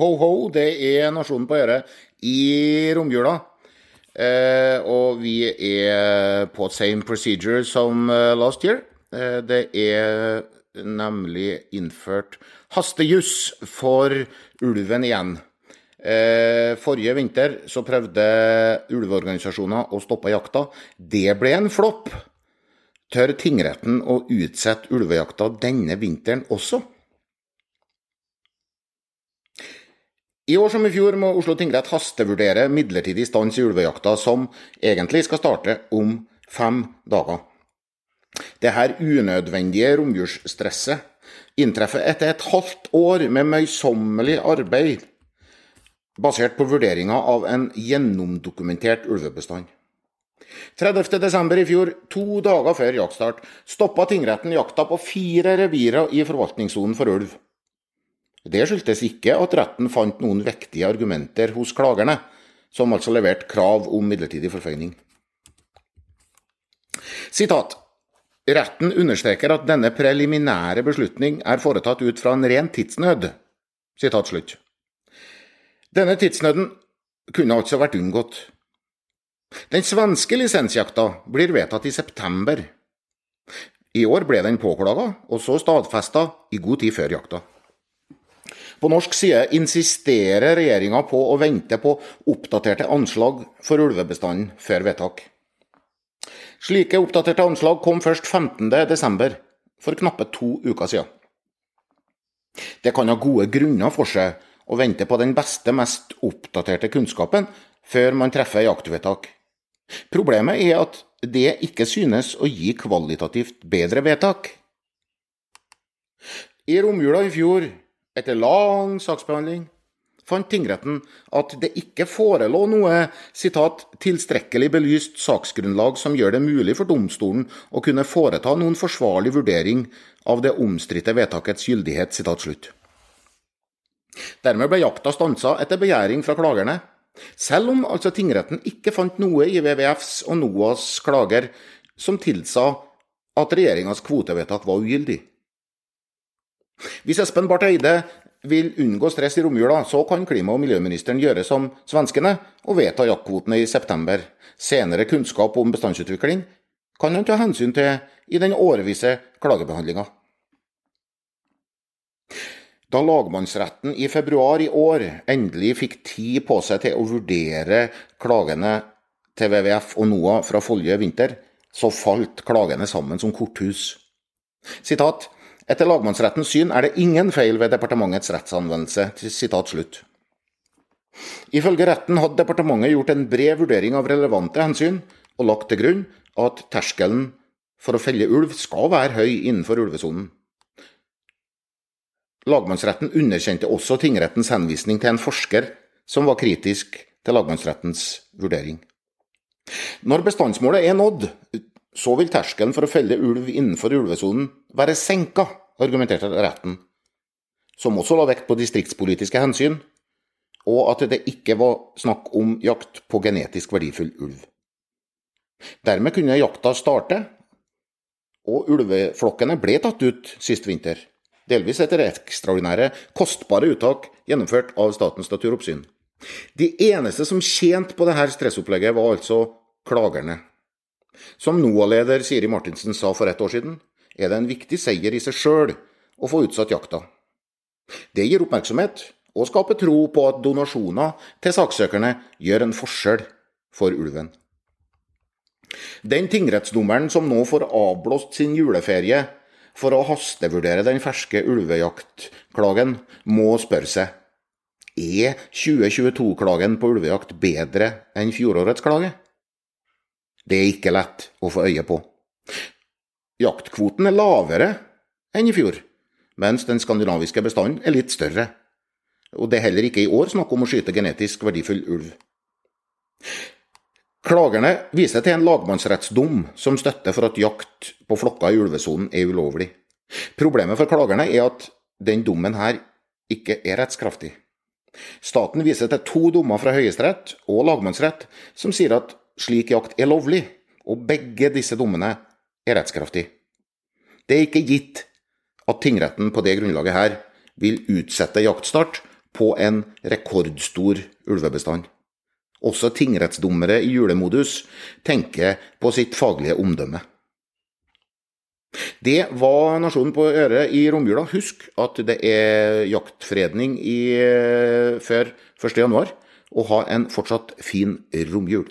ho, ho, det er Nasjonen på øret i romjula. Eh, og vi er på same procedure som eh, last year. Eh, det er nemlig innført hastejuss for ulven igjen. Eh, forrige vinter så prøvde ulveorganisasjoner å stoppe jakta. Det ble en flopp. Tør tingretten å utsette ulvejakta denne vinteren også? I år som i fjor må Oslo tingrett hastevurdere midlertidig stans i ulvejakta, som egentlig skal starte om fem dager. Det her unødvendige romjulsstresset inntreffer etter et halvt år med møysommelig arbeid basert på vurderinger av en gjennomdokumentert ulvebestand. 30.12. i fjor, to dager før jaktstart, stoppa tingretten jakta på fire revirer i forvaltningssonen for ulv. Det skyldtes ikke at retten fant noen vektige argumenter hos klagerne, som altså leverte krav om midlertidig forføyning. Sitat. Retten understreker at denne preliminære beslutning er foretatt ut fra en ren tidsnød. Sitat slutt. Denne tidsnøden kunne altså vært unngått. Den svenske lisensjakta blir vedtatt i september. I år ble den påklaga, og så stadfesta i god tid før jakta. På norsk side insisterer regjeringa på å vente på oppdaterte anslag for ulvebestanden før vedtak. Slike oppdaterte anslag kom først 15.12., for knappe to uker siden. Det kan ha gode grunner for seg å vente på den beste, mest oppdaterte kunnskapen før man treffer jaktvedtak. Problemet er at det ikke synes å gi kvalitativt bedre vedtak. I romjula i fjor etter lang saksbehandling fant tingretten at det ikke forelå noe citat, 'tilstrekkelig belyst saksgrunnlag som gjør det mulig for domstolen å kunne foreta noen forsvarlig vurdering av det omstridte vedtakets gyldighet'. Citat, slutt. Dermed ble jakta stansa etter begjæring fra klagerne, selv om altså tingretten ikke fant noe i WWFs og NOAS klager som tilsa at regjeringas kvotevedtak var ugyldig. Hvis Espen Barth Eide vil unngå stress i romjula, så kan klima- og miljøministeren gjøre som svenskene og vedta jaktkvotene i september. Senere kunnskap om bestandsutvikling kan han ta hensyn til i den årevisse klagebehandlinga. Da lagmannsretten i februar i år endelig fikk tid på seg til å vurdere klagene til WWF og NOAH fra forrige vinter, så falt klagene sammen som korthus. Sitat etter lagmannsrettens syn er det ingen feil ved departementets rettsanvendelse. Sitat slutt. Ifølge retten hadde departementet gjort en bred vurdering av relevante hensyn, og lagt til grunn at terskelen for å felle ulv skal være høy innenfor ulvesonen. Lagmannsretten underkjente også tingrettens henvisning til en forsker som var kritisk til lagmannsrettens vurdering. Når bestandsmålet er nådd, så vil terskelen for å felle ulv innenfor ulvesonen være senka, argumenterte retten, som også la vekt på distriktspolitiske hensyn, og at det ikke var snakk om jakt på genetisk verdifull ulv. Dermed kunne jakta starte, og ulveflokkene ble tatt ut sist vinter, delvis etter ekstraordinære, kostbare uttak gjennomført av Statens naturoppsyn. De eneste som tjente på dette stressopplegget, var altså klagerne. Som NOAH-leder Siri Martinsen sa for ett år siden, er det en viktig seier i seg sjøl å få utsatt jakta. Det gir oppmerksomhet og skaper tro på at donasjoner til saksøkerne gjør en forskjell for ulven. Den tingrettsdommeren som nå får avblåst sin juleferie for å hastevurdere den ferske ulvejaktklagen, må spørre seg er 2022-klagen på ulvejakt bedre enn fjorårets klage? Det er ikke lett å få øye på. Jaktkvoten er lavere enn i fjor, mens den skandinaviske bestanden er litt større. Og det er heller ikke i år snakk om å skyte genetisk verdifull ulv. Klagerne viser til en lagmannsrettsdom som støtter for at jakt på flokker i ulvesonen er ulovlig. Problemet for klagerne er at den dommen her ikke er rettskraftig. Staten viser til to dommer fra Høyesterett og lagmannsrett som sier at slik jakt er lovlig, og begge disse dommene er rettskraftig. Det er ikke gitt at tingretten på det grunnlaget her vil utsette jaktstart på en rekordstor ulvebestand. Også tingrettsdommere i julemodus tenker på sitt faglige omdømme. Det var Nasjonen på øret i romjula. Husk at det er jaktfredning i, før 1.1, og ha en fortsatt fin romjul.